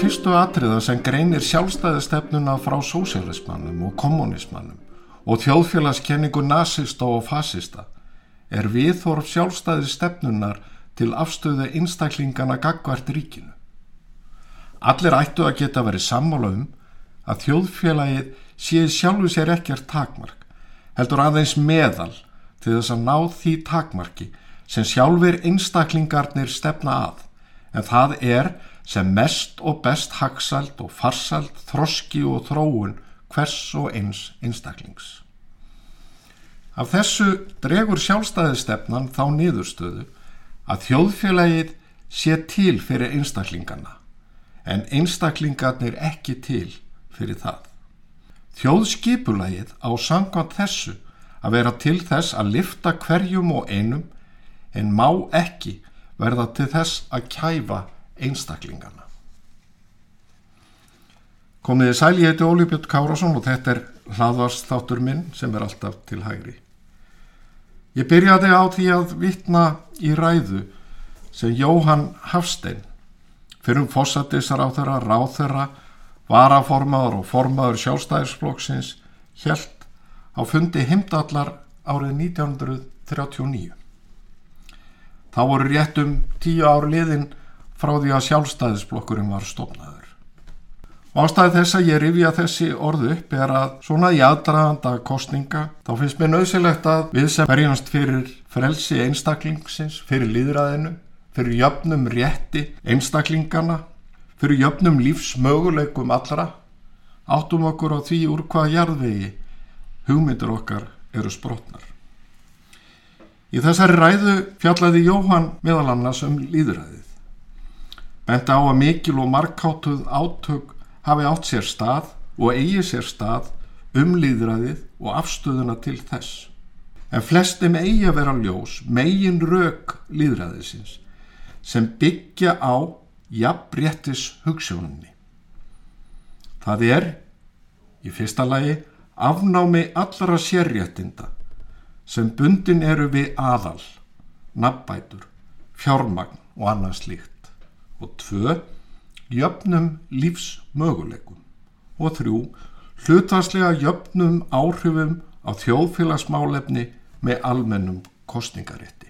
Fyrstu atriða sem greinir sjálfstæðistefnuna frá sósialismannum og kommunismannum og þjóðfélagskenningu nazista og fasista er viðþorf sjálfstæðistefnunar til afstöðu einstaklingana gagvart ríkinu. Allir ættu að geta verið sammála um að þjóðfélagið sé sjálfu sér ekkert takmark, heldur aðeins meðal til þess að ná því takmarki sem sjálfur einstaklingarnir stefna að, en það er sem mest og best hagsalt og farsalt, þroski og þróun hvers og eins einstaklings. Af þessu dregur sjálfstæðistefnan þá niðurstöðu að þjóðfélagið sé til fyrir einstaklingana en einstaklingarnir ekki til fyrir það. Þjóðskipulagið á sangant þessu að vera til þess að lifta hverjum og einum en má ekki verða til þess að kæfa einstaklingana. Komiði sæl, ég heiti Óli Björn Kárásson og þetta er hlaðvars þáttur minn sem er alltaf til hægri. Ég byrjaði á því að vitna í ræðu sem Jóhann Hafstein fyrir um fósatissar á þeirra, ráð þeirra, varaformaður og formaður sjálfstæðisflokksins hjælt á fundi heimdallar árið 1939. Þá voru rétt um tíu ár liðin frá því að sjálfstæðisblokkurinn var stofnaður. Ástæði þess að ég rifja þessi orðu upp er að svona í aðdraðanda kostninga þá finnst mér nöðsilegt að við sem verjumst fyrir frelsi einstaklingsins, fyrir líðræðinu, fyrir jöfnum rétti einstaklingana, fyrir jöfnum lífsmöguleikum allra, áttum okkur á því úr hvaða jarðvegi hugmyndir okkar eru sprotnar. Í þessari ræðu fjallaði Jóhann meðal annars um líðræðið. Benda á að mikil og markáttuð átök hafi átt sér stað og eigi sér stað um líðræðið og afstöðuna til þess. En flestum eigi að vera ljós megin rauk líðræðisins sem byggja á jafnbrettis hugssjónunni. Það er, í fyrsta lagi, afnámi allra sérréttinda sem bundin eru við aðal, nabbætur, fjármagn og annað slíkt og tvö, jöfnum lífsmöguleikum og þrjú, hlutvarslega jöfnum áhrifum á þjóðfélagsmálefni með almennum kostningarétti.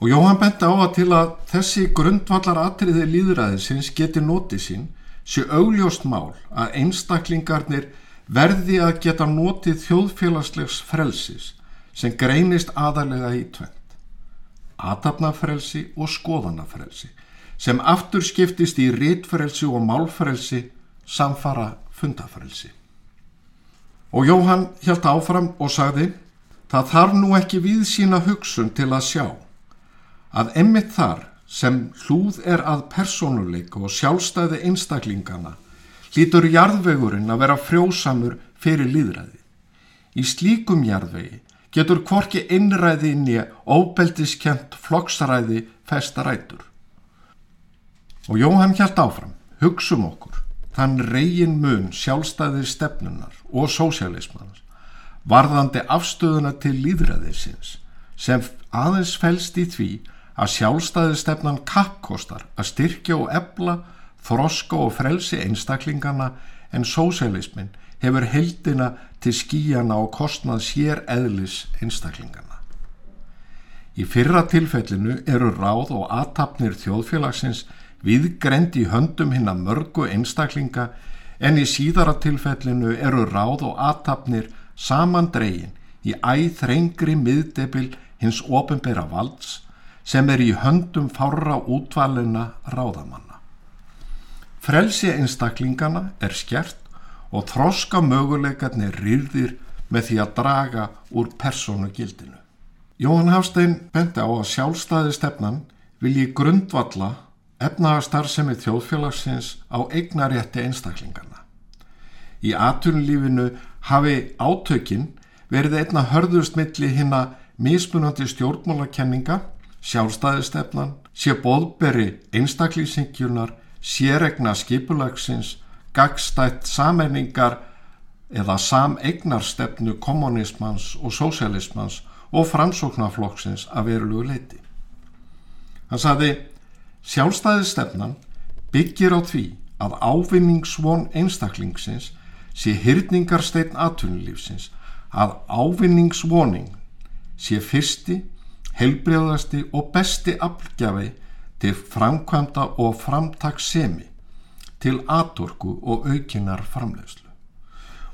Og Jóhann bent á að til að þessi grundvallar atriði líðræðisins geti notið sín sé augljóst mál að einstaklingarnir verði að geta notið þjóðfélagslegs frelsis sem greinist aðalega í tvent. Atapnafrelsi og skoðanafrelsi sem aftur skiptist í rítfrelsi og málfrelsi samfara fundafrelsi. Og Jóhann hjælt áfram og sagði það þarf nú ekki við sína hugsun til að sjá að emmitt þar sem hlúð er að persónuleika og sjálfstæði einstaklingana hlýtur jarðvegurinn að vera frjósamur fyrir líðræði. Í slíkum jarðvegi getur hvorki innræði inn í óbeldiskent flokksræði festarætur. Og Jóhann hjælt áfram, hugsum okkur, þann reygin mun sjálfstæðir stefnunar og sósialismans varðandi afstöðuna til líðræðisins sem aðeins fælst í því að sjálfstæðir stefnan kappkostar að styrkja og ebla þroska og frelsi einstaklingana en sósialismin hefur heldina til skíjana og kostnað sér eðlis einstaklingana. Í fyrra tilfellinu eru ráð og aðtapnir þjóðfélagsins viðgrend í höndum hinn að mörgu einstaklinga en í síðara tilfellinu eru ráð og aðtapnir saman dregin í æþrengri miðdebil hins ofinbera valds sem er í höndum fára útvalina ráðamanna. Frelsi einstaklingana er skert og þroska möguleikarnir rýrðir með því að draga úr persónu gildinu. Jóhann Hafstein benti á að sjálfstæði stefnan vilji grundvalla efnagastar sem er þjóðfélagsins á eignarétti einstaklingana. í atvinnulífinu hafi átökin verið einna hörðust milli hinna mismunandi stjórnmálakenninga, sjálfstæðistefnan, sé boðberi einstaklýsingjunar, séregna skipulagsins, gagstætt sameiningar eða samegnarstefnu kommunismans og sósialismans og framsóknarflokksins að verulegu leiti. Hann saði, sjálfstæðistefnan byggir á því að ávinningsvon einstaklingsins sé hyrningarsteinn atvinnulífsins, að ávinningsvoning sé fyrsti, heilbreyðasti og besti aflgjafi til framkvæmda og framtakssemi, til atorku og aukinar framlegslu.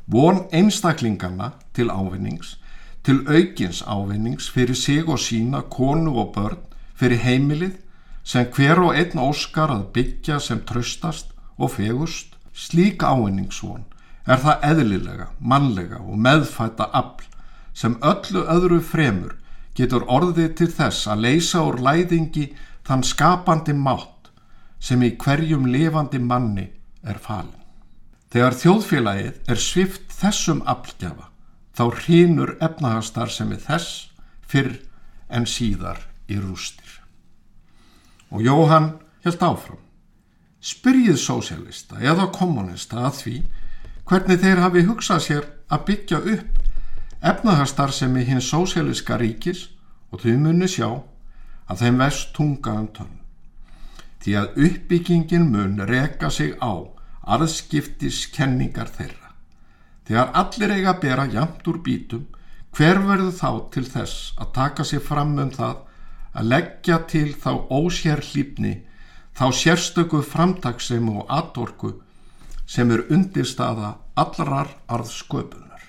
Von einstaklingarna til ávinnings, til aukins ávinnings fyrir sig og sína, konu og börn, fyrir heimilið sem hver og einn óskar að byggja sem tröstast og fegust, slík ávinningsvon er það eðlilega, mannlega og meðfætta afl sem öllu öðru fremur getur orðið til þess að leysa úr læðingi þann skapandi mátt sem í hverjum lifandi manni er falin. Þegar þjóðfélagið er svift þessum aflgjafa þá hrínur efnahagstar sem er þess fyrr en síðar í rústir. Og Jóhann held áfram. Spyrjið sósélista eða kommunista að því hvernig þeir hafi hugsað sér að byggja upp efnahagstar sem er hins sóséliska ríkis og þau muni sjá að þeim vest tunga um tönn. Því að uppbyggingin mun reka sig á arðskiptiskenningar þeirra. Þegar allir eiga að bera jamt úr bítum, hver verður þá til þess að taka sig fram um það að leggja til þá ósér hlýpni, þá sérstöku framtagsem og atorku sem er undirstaða allarar arðsköpunar.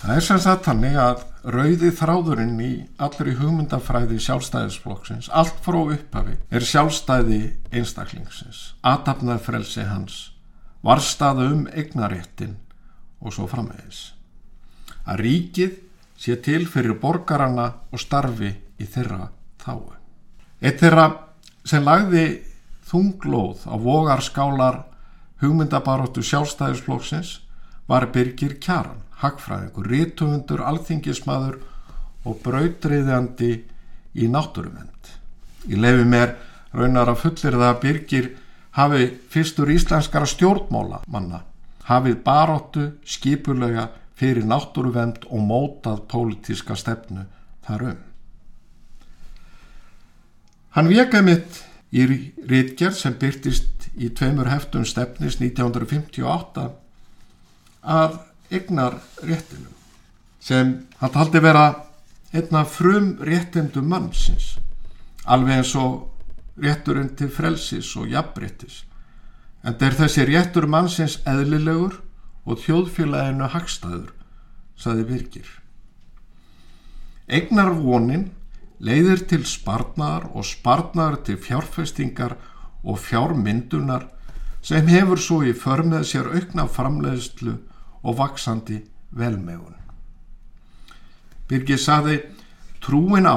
Það er sem sagt þannig að rauði þráðurinn í allri hugmyndafræði sjálfstæðisflokksins, allt frá upphafi, er sjálfstæði einstaklingsins, atafnað frelsi hans, varstaða um eignaréttin og svo framvegis. Að ríkið sé til fyrir borgarana og starfi í þeirra þáu. Eitt þeirra sem lagði þunglóð á vogarskálar hugmyndabaróttu sjálfstæðisflokksins var Birgir Kjaran hagfræðingur, rítumundur, alþingismadur og brautriðjandi í náttúruvend. Ég lefi mér raunar að fullir það að Birgir hafi fyrstur íslenskara stjórnmála manna, hafið baróttu skipulega fyrir náttúruvend og mótað pólitíska stefnu þar um. Hann vekaði mitt í rítgerð sem byrtist í tveimur heftum stefnis 1958 að egnar réttinum sem hann taldi vera einna frum réttindum mannsins alveg eins og rétturinn til frelsis og jafnbrettis en er þessi réttur mannsins eðlilegur og þjóðfélaginu hagstaður saði Birgir. Egnar vonin leiðir til sparnar og sparnar til fjárfestingar og fjármyndunar sem hefur svo í förmið sér aukna framleiðslu og vaksandi velmegun. Birgir saði trúin á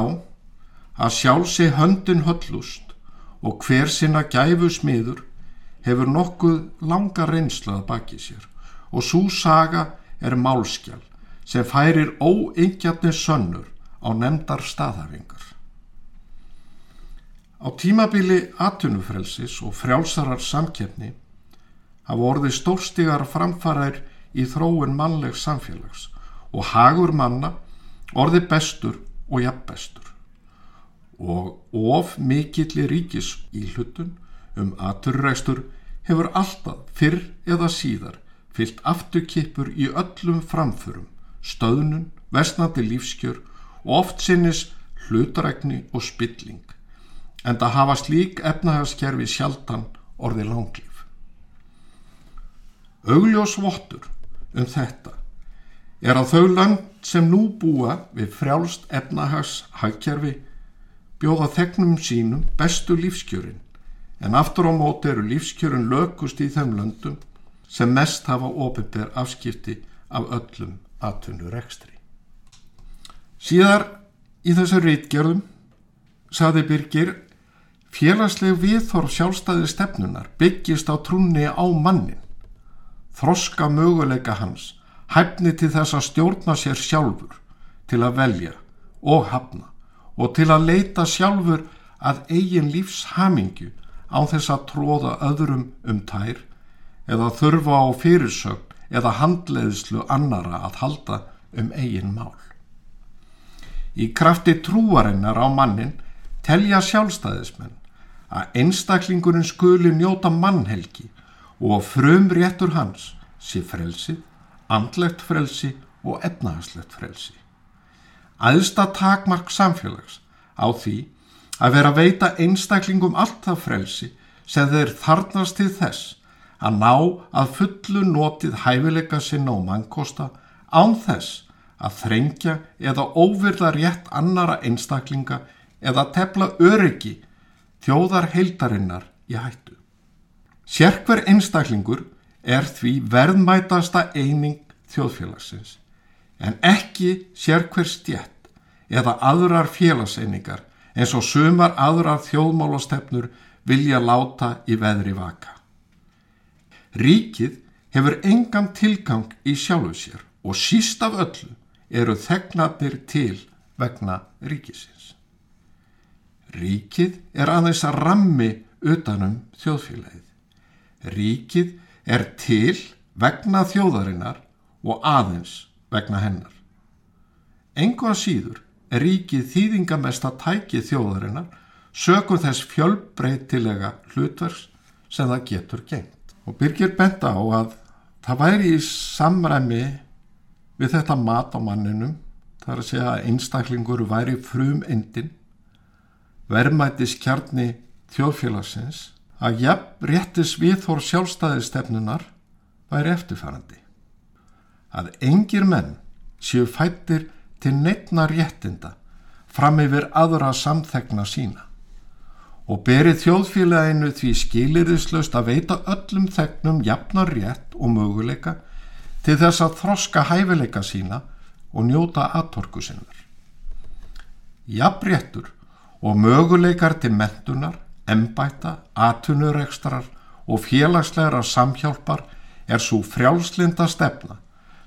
að sjálfsi höndin höllust og hver sinna gæfu smiður hefur nokkuð langa reynslað baki sér og svo saga er málskjál sem færir óengjatni sönnur á nefndar staðhafingar. Á tímabili atvinnufrelsis og frjálsarar samkeppni hafa orðið stórstígar framfærair í þróun mannlegs samfélags og hagur manna orði bestur og jafn bestur og of mikill í ríkis í hlutun um aturrækstur hefur alltaf fyrr eða síðar fyllt afturkipur í öllum framförum, stöðnun, vestnandi lífskjör og oft sinnis hlutarækni og spilling en það hafa slík efnahagskerfi sjaldan orði langlif. Augljós vottur um þetta er að þau land sem nú búa við frjálst efnahags hagkjærfi bjóða þegnum sínum bestu lífskjörin en aftur á móti eru lífskjörin lökust í þeim löndum sem mest hafa ofinber afskipti af öllum atvinnur ekstri. Síðar í þessu rítgerðum saði Birgir félagsleg viðþorf sjálfstæði stefnunar byggist á trúni á mannin þroska möguleika hans, hæfni til þess að stjórna sér sjálfur, til að velja og hafna og til að leita sjálfur að eigin lífs hamingju á þess að tróða öðrum um tær eða þurfa á fyrirsögn eða handleiðslu annara að halda um eigin mál. Í krafti trúarinnar á mannin telja sjálfstæðismenn að einstaklingurinn skuli njóta mannhelgi og frum réttur hans sé frelsi, andlegt frelsi og efnahagslegt frelsi. Æðsta takmark samfélags á því að vera að veita einstaklingum allt það frelsi sem þeir þarnast til þess að ná að fullu notið hæfileika sinna og mannkosta án þess að þrengja eða óvirða rétt annara einstaklinga eða tefla öryggi þjóðar heildarinnar í hættu. Sérkver einstaklingur er því verðmætasta eining þjóðfélagsins en ekki sérkver stjett eða aðrar félagseiningar eins og sumar aðrar þjóðmálastefnur vilja láta í veðri vaka. Ríkið hefur engan tilgang í sjálfu sér og síst af öllu eru þegnatir til vegna ríkisins. Ríkið er aðeins að rammi utanum þjóðfélagið. Ríkið er til vegna þjóðarinnar og aðeins vegna hennar. Engu að síður er ríkið þýðingamesta tækið þjóðarinnar sökum þess fjölbreytilega hlutverks sem það getur gengt. Og Birgir benda á að það væri í samræmi við þetta mat á manninum þar að segja að einstaklingur væri frum endin verðmætis kjarni þjóðfélagsins að jafn réttis viðhór sjálfstæðistefnunar væri eftirfærandi. Að engir menn séu fættir til neittna réttinda fram yfir aðra samþegna sína og berið þjóðfélaginu því skiliriðslust að veita öllum þegnum jafnar rétt og möguleika til þess að þroska hæfileika sína og njóta aðtorku sinnar. Jafnréttur og möguleikar til mentunar, embæta, atunurekstrar og félagslegra samhjálpar er svo frjálslinda stefna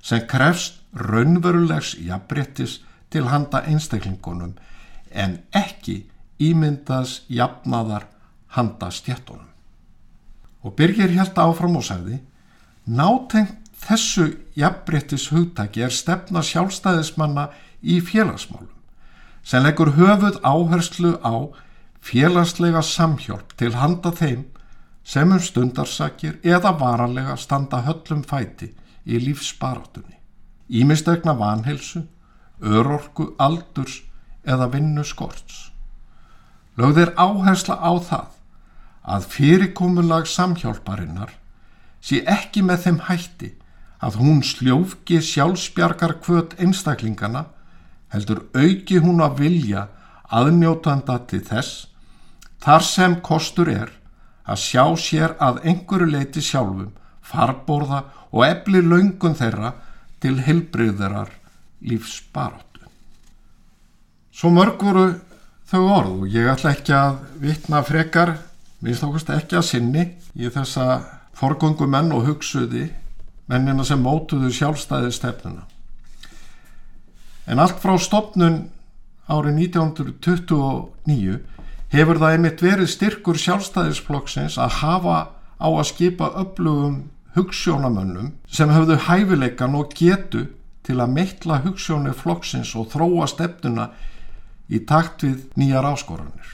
sem krefst raunverulegs jafnréttis til handa einstaklingunum en ekki ímyndas jafnaðar handa stjættunum. Og Birgir held áfram og sagði, nátengt þessu jafnréttis hugtaki er stefna sjálfstæðismanna í félagsmálum sem leggur höfuð áherslu á félagslega samhjálp til handa þeim sem um stundarsakir eða varanlega standa höllum fæti í lífsbarátunni, ímistegna vanhelsu, örorku, aldurs eða vinnu skorts. Lögðir áhersla á það að fyrirkomulag samhjálparinnar sé ekki með þeim hætti að hún sljófki sjálfsbjargar kvöt einstaklingana heldur auki hún að vilja aðnjótanda til þess þar sem kostur er að sjá sér að einhverju leiti sjálfum farborða og efli laungun þeirra til heilbriðarar lífsbaróttu. Svo mörg voru þau orð og ég ætla ekki að vitna frekar, minnst ákvæmst ekki að sinni í þessa forgöngu menn og hugsuði mennina sem mótuðu sjálfstæði stefnuna. En allt frá stopnun árið 1929 hefur það einmitt verið styrkur sjálfstæðisflokksins að hafa á að skipa öflugum hugssjónamönnum sem höfðu hæfileikan og getu til að meitla hugssjónu flokksins og þróa stefnuna í takt við nýjar áskoranir.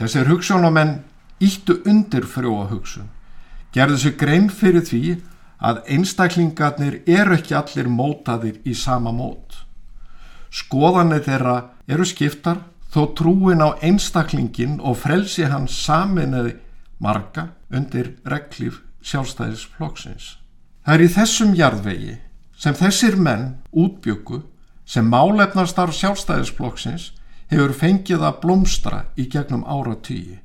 Þessir hugssjónamenn íttu undir frjóa hugsun, gerðu sig grein fyrir því að einstaklingarnir eru ekki allir mótaðir í sama mót. Skoðanir þeirra eru skiptar þó trúin á einstaklingin og frelsi hans saminniði marga undir reglíf sjálfstæðisflokksins. Það er í þessum jarðvegi sem þessir menn útbyggu sem málefnastar sjálfstæðisflokksins hefur fengið að blómstra í gegnum ára tíi.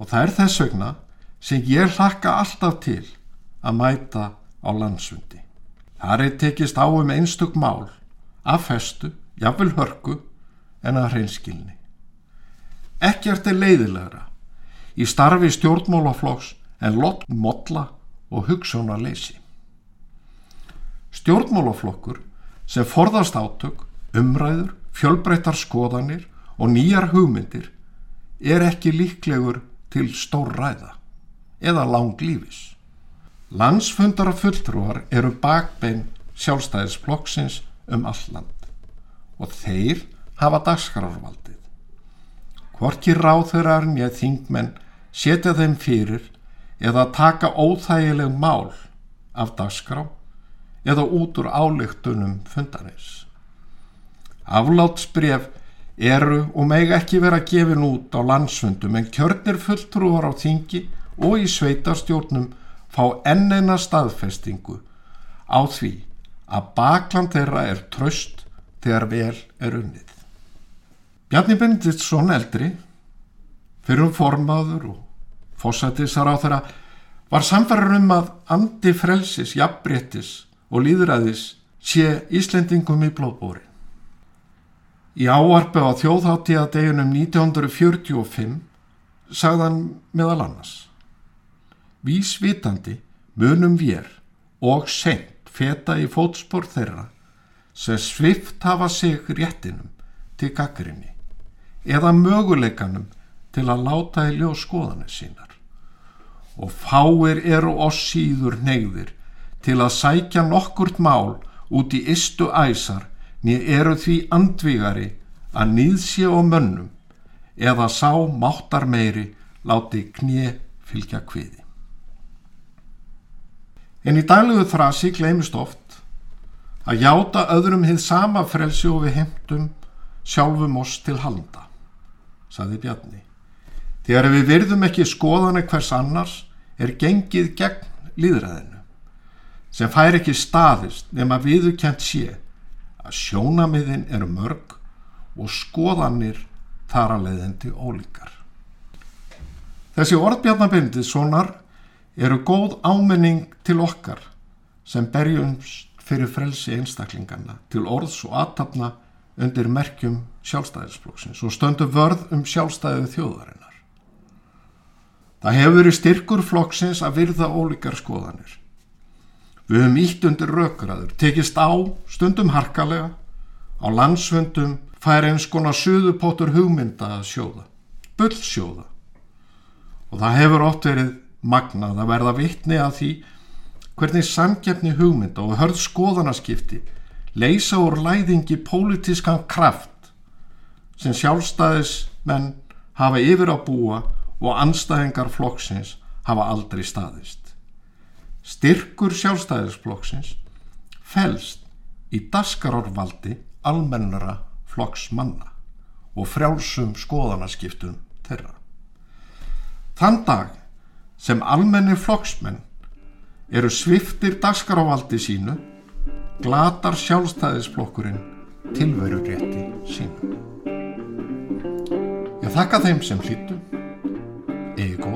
Og það er þess vegna sem ég hlakka alltaf til að mæta á landsundi. Það er tekist á um einstök mál, að festu, jafnvel hörku en að hreinskilni. Ekkert er leiðilegra í starfi stjórnmálaflokks en lott modla og hugssjónarleysi. Stjórnmálaflokkur sem forðast átök, umræður, fjölbreytar skoðanir og nýjar hugmyndir er ekki líklegur til stór ræða eða lang lífis. Landsfundara fulltrúar eru bakbein sjálfstæðisflokksins um alland og þeir hafa dagskrarvaldið. Hvorki ráþurar nýjað þingmenn setja þeim fyrir eða taka óþægileg mál af dagskrá eða út úr álíktunum fundanins. Aflátsbref eru og meg ekki vera gefin út á landsfundum en kjörnir fulltrúar á þingi og í sveitarstjórnum fá enneina staðfestingu á því að bakland þeirra er tröst þegar vel er unnið. Bjarni Benditsson eldri, fyrir um formaður og fósættisar á þeirra, var samverður um að andi frelsis, jafnbrettis og líðræðis sé Íslendingum í blóðbóri. Í áarpu á þjóðháttíðadeginum 1945 sagðan meðal annars Vísvitandi munum vér og sent feta í fótspór þeirra sem svift hafa sig réttinum til gaggrinni eða möguleikanum til að láta í ljóð skoðanir sínar og fáir eru oss síður neyðir til að sækja nokkurt mál út í istu æsar niður eru því andvígari að nýðsja og mönnum eða sá máttar meiri láti knið fylgja kviði. En í daglegu þrasi gleymist oft að játa öðrum hið sama frelsi og við heimtum sjálfum oss til halda, saði Bjarni. Þegar við virðum ekki skoðana hvers annars er gengið gegn líðræðinu, sem fær ekki staðist nema viðukent sé að sjónamiðin eru mörg og skoðanir þar að leiðandi ólíkar. Þessi orðbjarnabindið svonar eru góð ámenning til okkar sem berjumst fyrir frelsi einstaklingarna til orðs og aðtapna undir merkjum sjálfstæðisflóksins og stöndu vörð um sjálfstæðið þjóðarinnar. Það hefur verið styrkur flokksins að virða ólíkar skoðanir. Við höfum ítt undir raukraður, tekist á stundum harkalega, á landsfundum fær eins konar suðupótur hugmynda að sjóða, bullsjóða og það hefur oft verið magnað að verða vittni að því hvernig samgefni hugmynda og hörð skoðanaskipti leysa úr læðingi pólitískan kraft sem sjálfstæðismenn hafa yfir að búa og anstæðingar flokksins hafa aldrei staðist. Styrkur sjálfstæðisflokksins fælst í daskarorvaldi almennara flokksmanna og frjálsum skoðanaskiptum þeirra. Þann dag sem almennir flokksmenn eru sviftir dagskarávaldi sínu, glatar sjálfstæðisflokkurinn tilveru rétti sínu. Ég þakka þeim sem hlýttu, eigi góð.